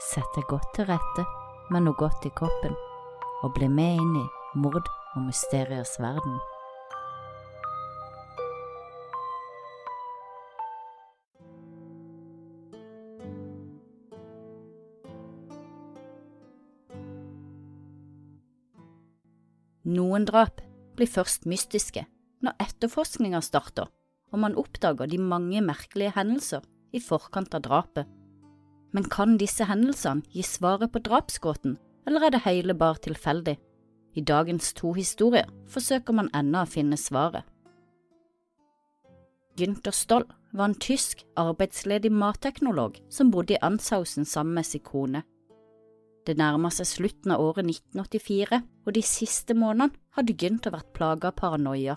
sett deg godt til rette med noe godt i kroppen, og bli med inn i mord og mysteriers verden. Noen drap blir først mystiske når etterforskninga starter og man oppdager de mange merkelige hendelser i forkant av drapet. Men kan disse hendelsene gi svaret på drapsgåten, eller er det hele bare tilfeldig? I dagens to historier forsøker man ennå å finne svaret. Günther Stoll var en tysk arbeidsledig matteknolog som bodde i Anshausen sammen med sin kone. Det nærmer seg slutten av året 1984, og de siste månedene hadde Günther vært plaga av paranoia.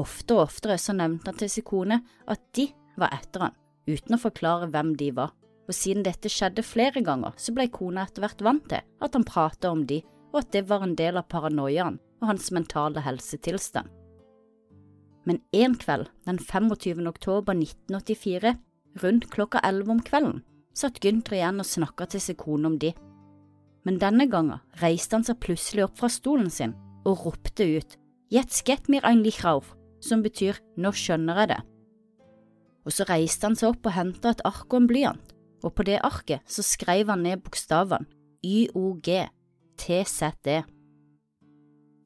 Ofte og oftere så nevnte han til sin kone at de var etter han, uten å forklare hvem de var, og siden dette skjedde flere ganger, så ble kona etter hvert vant til at han pratet om de, og at det var en del av paranoiaen og hans mentale helsetilstand. Men en kveld, den 25. oktober 1984, rundt klokka 11 om kvelden, satt Gunther igjen og snakka til sin kone om de. Men denne gangen reiste han seg plutselig opp fra stolen sin og ropte ut Jetzt get mir eigentlich rauf, som betyr nå skjønner jeg det. Og så reiste han seg opp og henta et ark og en blyant, og på det arket så skrev han ned bokstavene YOG TZD.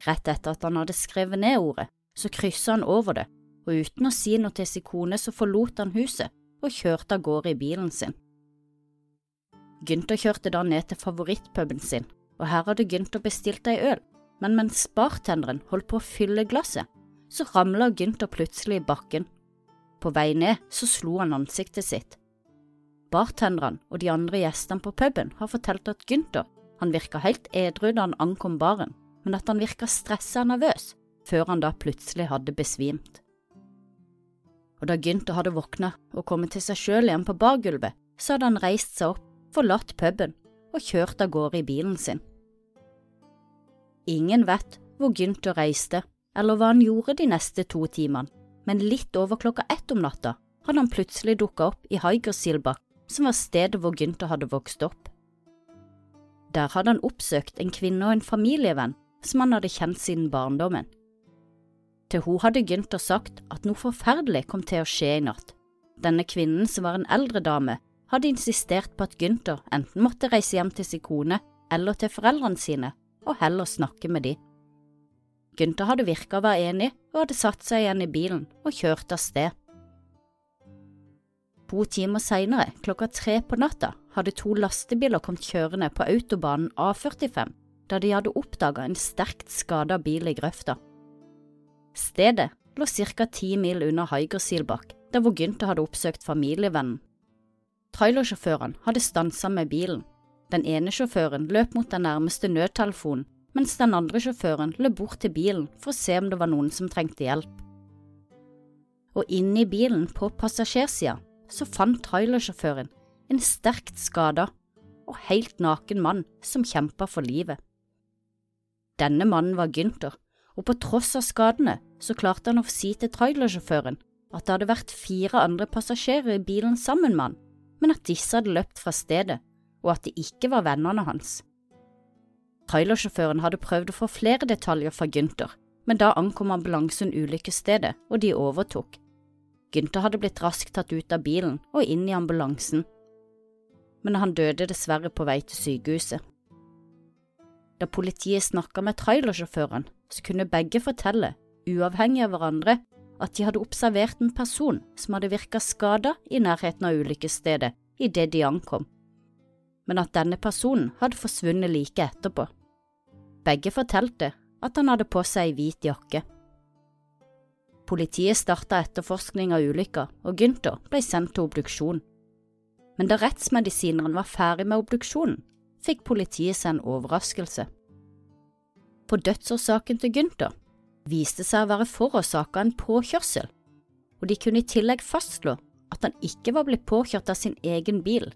Rett etter at han hadde skrevet ned ordet, så kryssa han over det, og uten å si noe til sin kone så forlot han huset og kjørte av gårde i bilen sin. Gunther kjørte da ned til favorittpuben sin, og her hadde Gunther bestilt ei øl, men mens bartenderen holdt på å fylle glasset, så ramla Gunther plutselig i bakken. På vei ned så slo han ansiktet sitt. Bartenderne og de andre gjestene på puben har fortalt at Gunther han virka helt edru da han ankom baren, men at han virka stressa og nervøs før han da plutselig hadde besvimt. Og da Gunther hadde våkna og kommet til seg sjøl igjen på bargulvet, så hadde han reist seg opp, forlatt puben og kjørt av gårde i bilen sin. Ingen vet hvor Gunther reiste eller hva han gjorde de neste to timene, men litt over klokka ett om natta hadde han plutselig dukka opp i Haigersilbakk, som var stedet hvor Gunther hadde vokst opp. Der hadde han oppsøkt en kvinne og en familievenn som han hadde kjent siden barndommen. Til hun hadde Gunther sagt at noe forferdelig kom til å skje i natt. Denne kvinnen, som var en eldre dame, hadde insistert på at Gunther enten måtte reise hjem til sin kone eller til foreldrene sine, og heller snakke med de. Gunther hadde virka å være enig og hadde satt seg igjen i bilen og kjørt av sted. To timer senere, klokka tre på natta, hadde to lastebiler kommet kjørende på autobanen A45 da de hadde oppdaga en sterkt skada bil i grøfta. Stedet lå ca. ti mil unna Haigersilbakk, der hvor Gunther hadde oppsøkt familievennen. Trailersjåføren hadde stansa med bilen. Den ene sjåføren løp mot den nærmeste nødtelefonen mens den andre sjåføren løp bort til bilen for å se om det var noen som trengte hjelp. Og inne i bilen på passasjersida så fant trailersjåføren en sterkt skada og helt naken mann som kjempa for livet. Denne mannen var Gunther, og på tross av skadene så klarte han å si til trailersjåføren at det hadde vært fire andre passasjerer i bilen sammen med han, men at disse hadde løpt fra stedet, og at de ikke var vennene hans. Trailersjåføren hadde prøvd å få flere detaljer fra Gunther, men da ankom ambulansen ulykkesstedet, og de overtok. Gunther hadde blitt raskt tatt ut av bilen og inn i ambulansen, men han døde dessverre på vei til sykehuset. Da politiet snakka med trailersjåføren, så kunne begge fortelle, uavhengig av hverandre, at de hadde observert en person som hadde virka skada i nærheten av ulykkesstedet idet de ankom men at denne personen hadde forsvunnet like etterpå. Begge fortalte at han hadde på seg ei hvit jakke. Politiet starta etterforskning av ulykka, og Gunther ble sendt til obduksjon. Men da rettsmedisineren var ferdig med obduksjonen, fikk politiet seg en overraskelse. På dødsårsaken til Gunther viste seg å være forårsaka en påkjørsel, og de kunne i tillegg fastslå at han ikke var blitt påkjørt av sin egen bil,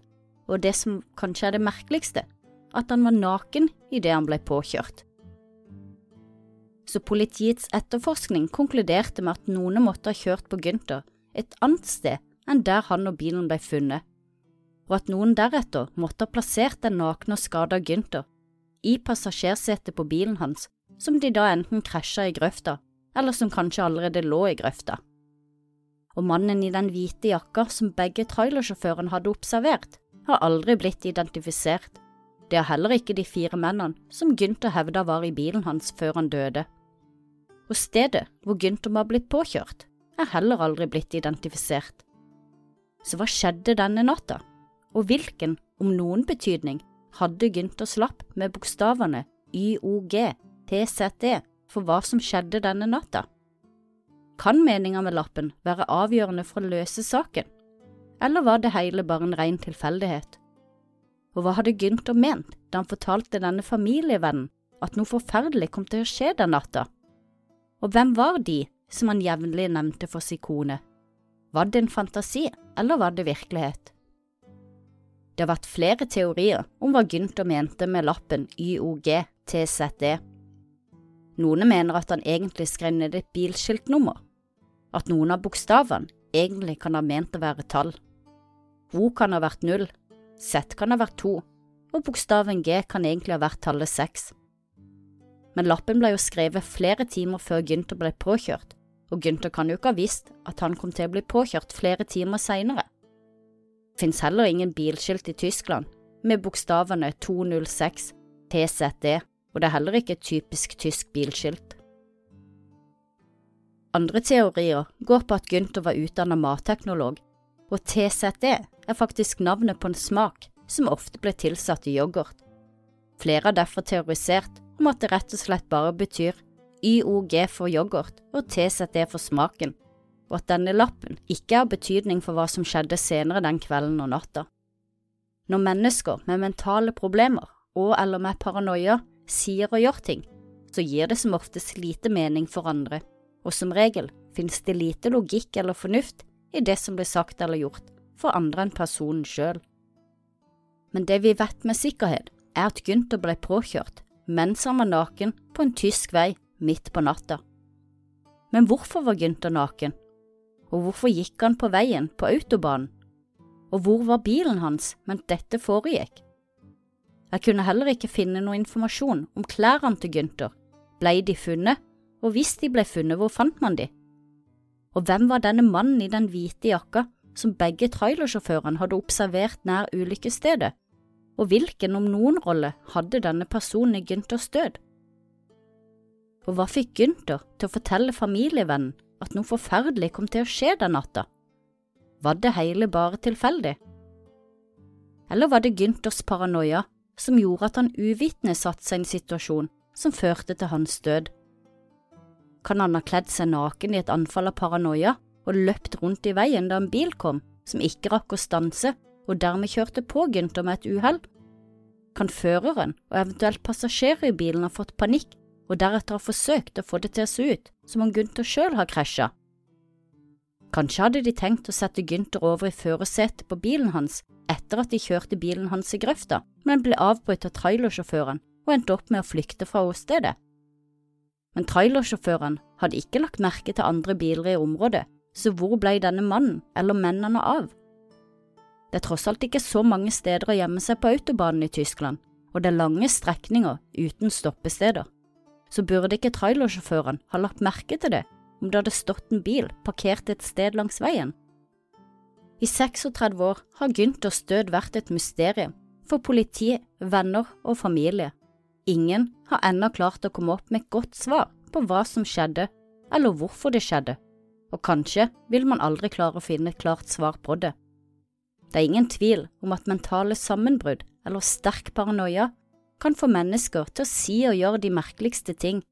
og det som kanskje er det merkeligste, at han var naken idet han ble påkjørt. Så politiets etterforskning konkluderte med at noen måtte ha kjørt på Gunther et annet sted enn der han og bilen ble funnet, og at noen deretter måtte ha plassert den nakne og skada Gunther i passasjersetet på bilen hans, som de da enten krasja i grøfta, eller som kanskje allerede lå i grøfta. Og mannen i den hvite jakka som begge trailersjåførene hadde observert, har aldri blitt identifisert. Det har heller ikke de fire mennene som Gunther hevda var i bilen hans før han døde. Og stedet hvor Gunther ha blitt påkjørt, er heller aldri blitt identifisert. Så hva skjedde denne natta, og hvilken, om noen betydning, hadde Gynters lapp med bokstavene YOG, TZD for hva som skjedde denne natta? Kan meninga med lappen være avgjørende for å løse saken, eller var det hele bare en ren tilfeldighet? Og hva hadde Gunther ment da han fortalte denne familievennen at noe forferdelig kom til å skje den natta? Og hvem var de som han jevnlig nevnte for sin kone? Var det en fantasi, eller var det virkelighet? Det har vært flere teorier om hva Gunther mente med lappen YOG-TZD. Noen mener at han egentlig skrev ned et bilskiltnummer, at noen av bokstavene egentlig kan ha ment å være tall. O kan ha vært null, Z kan ha vært to, og bokstaven G kan egentlig ha vært tallet seks. Men lappen ble jo skrevet flere timer før Gunther ble påkjørt, og Gunther kan jo ikke ha visst at han kom til å bli påkjørt flere timer seinere. Fins heller ingen bilskilt i Tyskland med bokstavene 206 TZD, og det er heller ikke et typisk tysk bilskilt. Andre teorier går på at Gunther var utdannet matteknolog, og TZD er faktisk navnet på en smak som ofte ble tilsatt i yoghurt. Flere har derfor teorisert om at det rett og slett bare betyr YOG for yoghurt og TZD for smaken, og at denne lappen ikke har betydning for hva som skjedde senere den kvelden og natta. Når mennesker med mentale problemer og eller med paranoia sier og gjør ting, så gir det som oftest lite mening for andre, og som regel finnes det lite logikk eller fornuft i det som blir sagt eller gjort for andre enn personen sjøl. Men det vi vet med sikkerhet, er at Gunther ble påkjørt mens han var naken på en tysk vei midt på natta. Men hvorfor var Gunther naken? Og hvorfor gikk han på veien på autobanen? Og hvor var bilen hans mens dette foregikk? Jeg kunne heller ikke finne noe informasjon om klærne til Gunther. Ble de funnet, og hvis de ble funnet, hvor fant man de? Og hvem var denne mannen i den hvite jakka som begge trailersjåførene hadde observert nær ulykkesstedet, og hvilken, om noen rolle, hadde denne personen i Günthers død? Og hva fikk Gunther til å fortelle familievennen at noe forferdelig kom til å skje den natta? Var det hele bare tilfeldig? Eller var det Gynters paranoia som gjorde at han uvitende satte seg i en situasjon som førte til hans død? Kan han ha kledd seg naken i et anfall av paranoia og løpt rundt i veien da en bil kom som ikke rakk å stanse og dermed kjørte på Gunther med et uhell? Kan føreren og eventuelt passasjerer i bilen ha fått panikk og deretter har forsøkt å få det til å se ut som om Gunther sjøl har krasja. Kanskje hadde de tenkt å sette Gunther over i førersetet på bilen hans etter at de kjørte bilen hans i grøfta, men ble avbrutt av trailersjåføren og endte opp med å flykte fra åstedet. Men trailersjåføren hadde ikke lagt merke til andre biler i området, så hvor ble denne mannen eller mennene av? Det er tross alt ikke så mange steder å gjemme seg på autobanen i Tyskland, og det er lange strekninger uten stoppesteder så burde ikke trailersjåføren ha lagt merke til det om det hadde stått en bil parkert et sted langs veien. I 36 år har Günthers død vært et mysterium for politi, venner og familie. Ingen har ennå klart å komme opp med et godt svar på hva som skjedde, eller hvorfor det skjedde, og kanskje vil man aldri klare å finne et klart svar på det. Det er ingen tvil om at mentale sammenbrudd eller sterk paranoia kan få mennesker til å si og gjøre de merkeligste ting,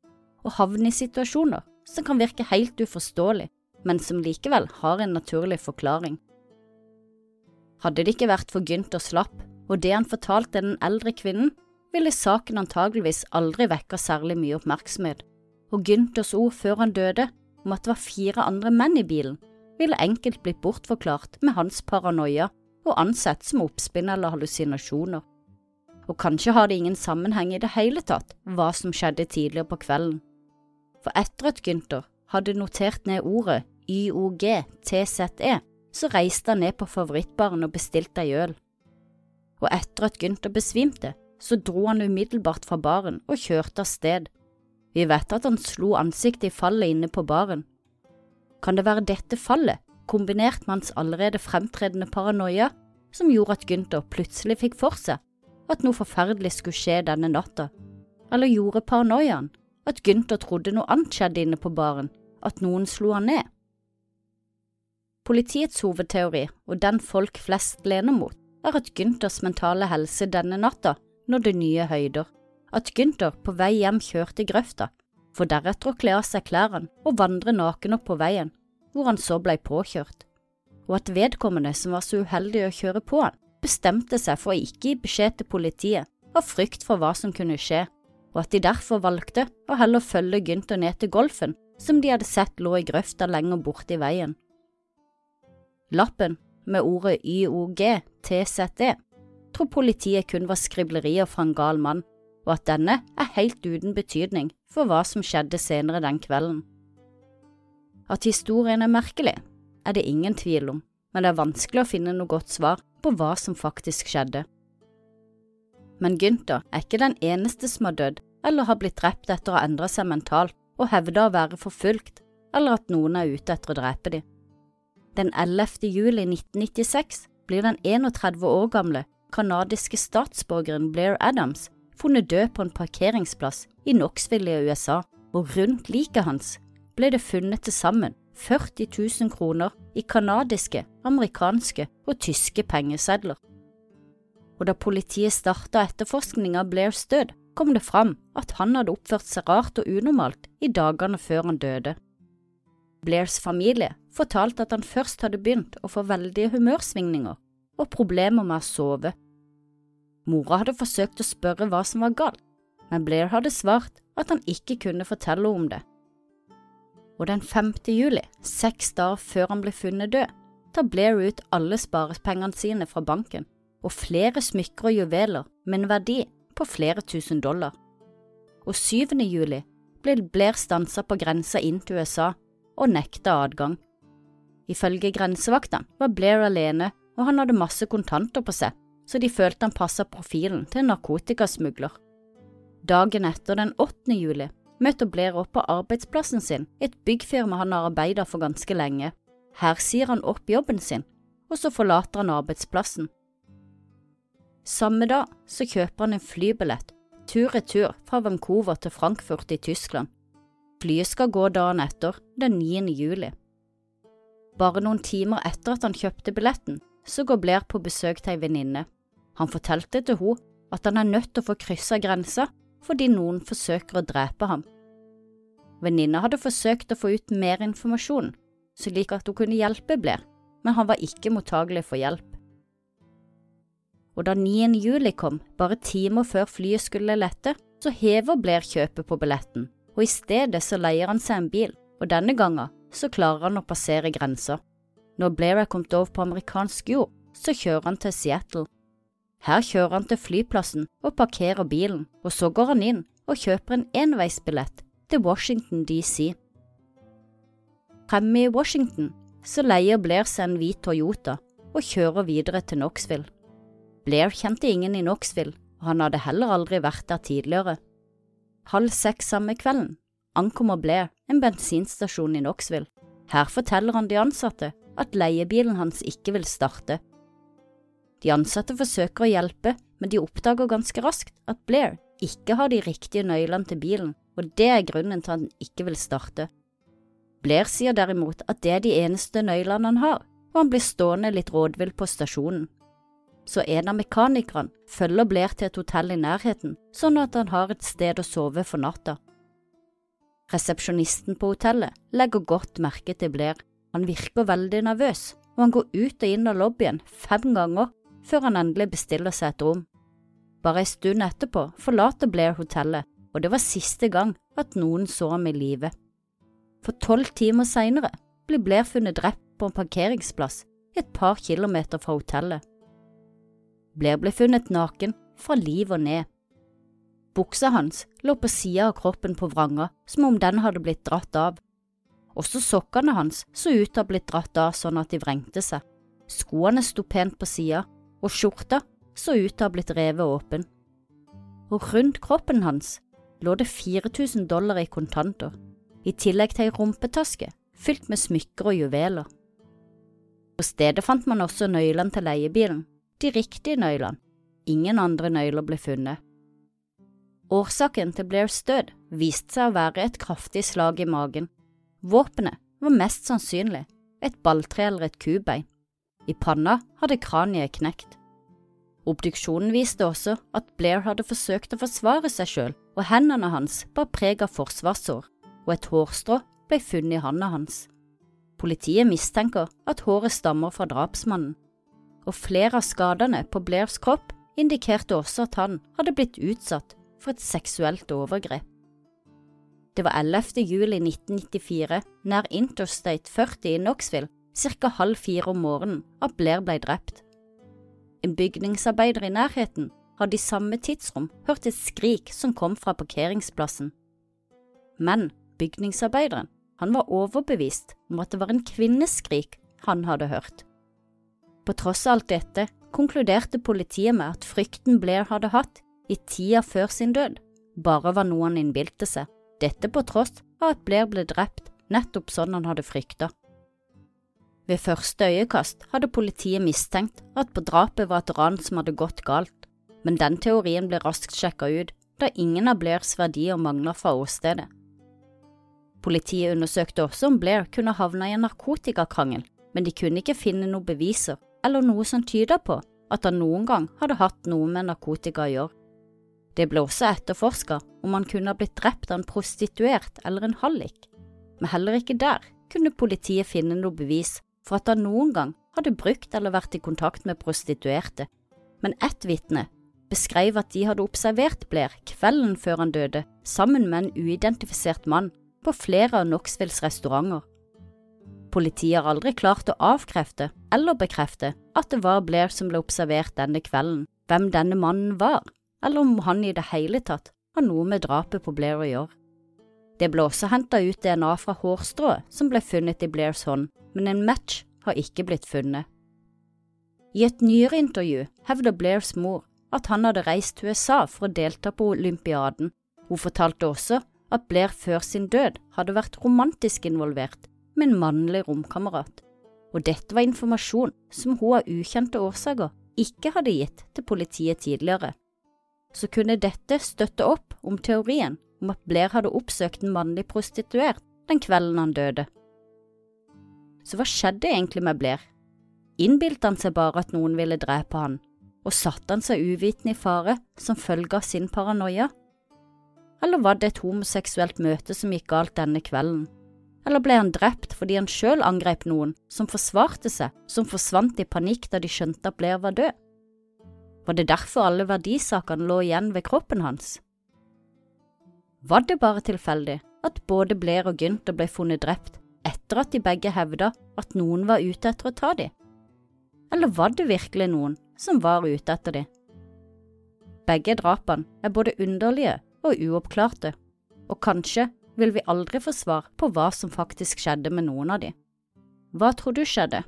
og havne i situasjoner som kan virke helt uforståelig, men som likevel har en naturlig forklaring. Hadde det ikke vært for Gynter lapp og det han fortalte den eldre kvinnen, ville saken antageligvis aldri vekka særlig mye oppmerksomhet, og Gynters ord før han døde om at det var fire andre menn i bilen, ville enkelt blitt bortforklart med hans paranoia og ansett som oppspinn eller hallusinasjoner og kanskje har det ingen sammenheng i det hele tatt hva som skjedde tidligere på kvelden. For etter at Gunther hadde notert ned ordet YOGTZE, så reiste han ned på favorittbaren og bestilte ei øl. og etter at Gunther besvimte, så dro han umiddelbart fra baren og kjørte av sted. Vi vet at han slo ansiktet i fallet inne på baren. Kan det være dette fallet, kombinert med hans allerede fremtredende paranoia, som gjorde at Gunther plutselig fikk for seg at noe forferdelig skulle skje denne natta, eller gjorde paranoiaen at Gunther trodde noe annet skjedde inne på baren, at noen slo han ned? Politiets hovedteori, og den folk flest lener mot, er at Günthers mentale helse denne natta nådde nye høyder, at Gunther på vei hjem kjørte i grøfta, for deretter å kle av seg klærne og vandre naken opp på veien, hvor han så blei påkjørt, og at vedkommende som var så uheldig å kjøre på han, bestemte seg for å ikke gi beskjed til politiet av frykt for hva som kunne skje, og at de derfor valgte å heller følge Gunther ned til golfen som de hadde sett lå i grøfta lenger borte i veien. Lappen med ordet YOG-TZE tror politiet kun var skriblerier fra en gal mann, og at denne er helt uten betydning for hva som skjedde senere den kvelden. At historien er merkelig, er det ingen tvil om, men det er vanskelig å finne noe godt svar på hva som faktisk skjedde. Men Gunther er ikke den eneste som har dødd eller har blitt drept etter å ha endra seg mentalt og hevda å være forfulgt eller at noen er ute etter å drepe dem. Den 11. juli 1996 blir den 31 år gamle kanadiske statsborgeren Blair Adams funnet død på en parkeringsplass i Knoxville i USA, og rundt liket hans ble det funnet til sammen 40 000 kroner i kanadiske, amerikanske og tyske pengesedler. Og da politiet starta etterforskning av Blairs død, kom det fram at han hadde oppført seg rart og unormalt i dagene før han døde. Blairs familie fortalte at han først hadde begynt å få veldige humørsvingninger og problemer med å sove. Mora hadde forsøkt å spørre hva som var galt, men Blair hadde svart at han ikke kunne fortelle om det. Og den 5. juli, seks dager før han ble funnet død, tar Blair ut alle sparepengene sine fra banken og flere smykker og juveler med en verdi på flere tusen dollar. Og 7. juli ble Blair stansa på grensa inn til USA og nekta adgang. Ifølge grensevaktene var Blair alene, og han hadde masse kontanter på seg, så de følte han passa profilen til en narkotikasmugler. Dagen etter, den 8. juli, møter opp på arbeidsplassen sin, et byggfirma han har arbeidet for ganske lenge. Her sier han opp jobben sin, og så forlater han arbeidsplassen. Samme dag så kjøper han en flybillett tur-retur fra Vancouver til Frankfurt i Tyskland. Flyet skal gå dagen etter, den 9. juli. Bare noen timer etter at han kjøpte billetten, så går Blair på besøk til ei venninne. Han fortalte til henne at han er nødt til å få kryssa grensa fordi noen forsøker å drepe ham. Venninna hadde forsøkt å få ut mer informasjon, slik at hun kunne hjelpe Blair, men han var ikke mottagelig for hjelp og da 9. juli kom, bare timer før flyet skulle lette, så hever Blair kjøpet på billetten, og i stedet så leier han seg en bil, og denne gangen så klarer han å passere grensa. Når Blair er kommet over på amerikansk jord, så kjører han til Seattle. Her kjører han til flyplassen og parkerer bilen, og så går han inn og kjøper en enveisbillett til Washington DC. Fremme i Washington så leier Blair seg en hvit Toyota og kjører videre til Knoxville. Blair kjente ingen i Knoxville, og han hadde heller aldri vært der tidligere. Halv seks samme kvelden ankommer Blair en bensinstasjon i Knoxville. Her forteller han de ansatte at leiebilen hans ikke vil starte. De ansatte forsøker å hjelpe, men de oppdager ganske raskt at Blair ikke har de riktige nøklene til bilen, og det er grunnen til at han ikke vil starte. Blair sier derimot at det er de eneste nøklene han har, og han blir stående litt rådvill på stasjonen så en av mekanikerne følger Blair til et hotell i nærheten, sånn at han har et sted å sove for natta. Resepsjonisten på hotellet legger godt merke til Blair, han virker veldig nervøs, og han går ut og inn av lobbyen fem ganger før han endelig bestiller seg et rom. Bare en stund etterpå forlater Blair hotellet, og det var siste gang at noen så ham i live. For tolv timer senere blir Blair funnet drept på en parkeringsplass et par kilometer fra hotellet. Blair ble funnet naken fra liv og ned. Buksa hans lå på sida av kroppen på vranga som om den hadde blitt dratt av. Også sokkene hans så ut til å ha blitt dratt av sånn at de vrengte seg. Skoene sto pent på sida, og skjorta så ut til å ha blitt revet åpen, og rundt kroppen hans lå det 4000 dollar i kontanter, i tillegg til ei rumpetaske fylt med smykker og juveler. På stedet fant man også nøklene til leiebilen, de riktige nøklene, ingen andre nøkler ble funnet. Årsaken til Blairs død viste seg å være et kraftig slag i magen. Våpenet var mest sannsynlig et balltre eller et kubein. I panna hadde kraniet knekt. Obduksjonen viste også at Blair hadde forsøkt å forsvare seg selv, og hendene hans bar preg av forsvarssår, og et hårstrå ble funnet i handa hans. Politiet mistenker at håret stammer fra drapsmannen, og flere av skadene på Blairs kropp indikerte også at han hadde blitt utsatt for et seksuelt overgrep. Det var 11. juli 1994, nær Interstate 40 i Knoxville, ca. halv fire om morgenen, at Blair ble drept. En bygningsarbeider i nærheten hadde i samme tidsrom hørt et skrik som kom fra parkeringsplassen. Men bygningsarbeideren han var overbevist om at det var en kvinneskrik han hadde hørt. På tross av alt dette konkluderte politiet med at frykten Blair hadde hatt i tida før sin død, bare var noe han innbilte seg, dette på tross av at Blair ble drept nettopp sånn han hadde frykta. Ved første øyekast hadde politiet mistenkt at på drapet var et ran som hadde gått galt, men den teorien ble raskt sjekka ut, da ingen av Blairs verdier mangla fra åstedet. Politiet undersøkte også om Blair kunne havna i en narkotikakrangel, men de kunne ikke finne noen beviser eller noe som tyder på at han noen gang hadde hatt noe med narkotika å gjøre. Det ble også etterforska om han kunne ha blitt drept av en prostituert eller en hallik, men heller ikke der kunne politiet finne noe bevis for at han noen gang hadde brukt eller vært i kontakt med prostituerte, men ett vitne beskrev at de hadde observert Blair kvelden før han døde sammen med en uidentifisert mann på flere av Knoxvilles restauranter. Politiet har aldri klart å avkrefte eller bekrefte at det var Blair som ble observert denne kvelden, hvem denne mannen var, eller om han i det hele tatt har noe med drapet på Blair å gjøre. Det ble også henta ut DNA fra hårstrået som ble funnet i Blairs hånd, men en match har ikke blitt funnet. I et nyere intervju hevder Blairs mor at han hadde reist til USA for å delta på olympiaden. Hun fortalte også at Blair før sin død hadde vært romantisk involvert med en mannlig romkamerat, og dette var informasjon som hun av ukjente årsaker ikke hadde gitt til politiet tidligere så kunne dette støtte opp om teorien om at Blair hadde oppsøkt en mannlig prostituert den kvelden han døde. Så hva skjedde egentlig med Blair? Innbilte han seg bare at noen ville drepe han, og satte han seg uvitende i fare som følge av sin paranoia? Eller var det et homoseksuelt møte som gikk galt denne kvelden? Eller ble han drept fordi han selv angrep noen som forsvarte seg, som forsvant i panikk da de skjønte at Blair var død? Var det derfor alle verdisakene lå igjen ved kroppen hans? Var det bare tilfeldig at både Blair og Gunther ble funnet drept etter at de begge hevda at noen var ute etter å ta dem? Eller var det virkelig noen som var ute etter dem? Begge drapene er både underlige og uoppklarte, og kanskje vil vi aldri få svar på hva som faktisk skjedde med noen av dem. Hva tror du skjedde?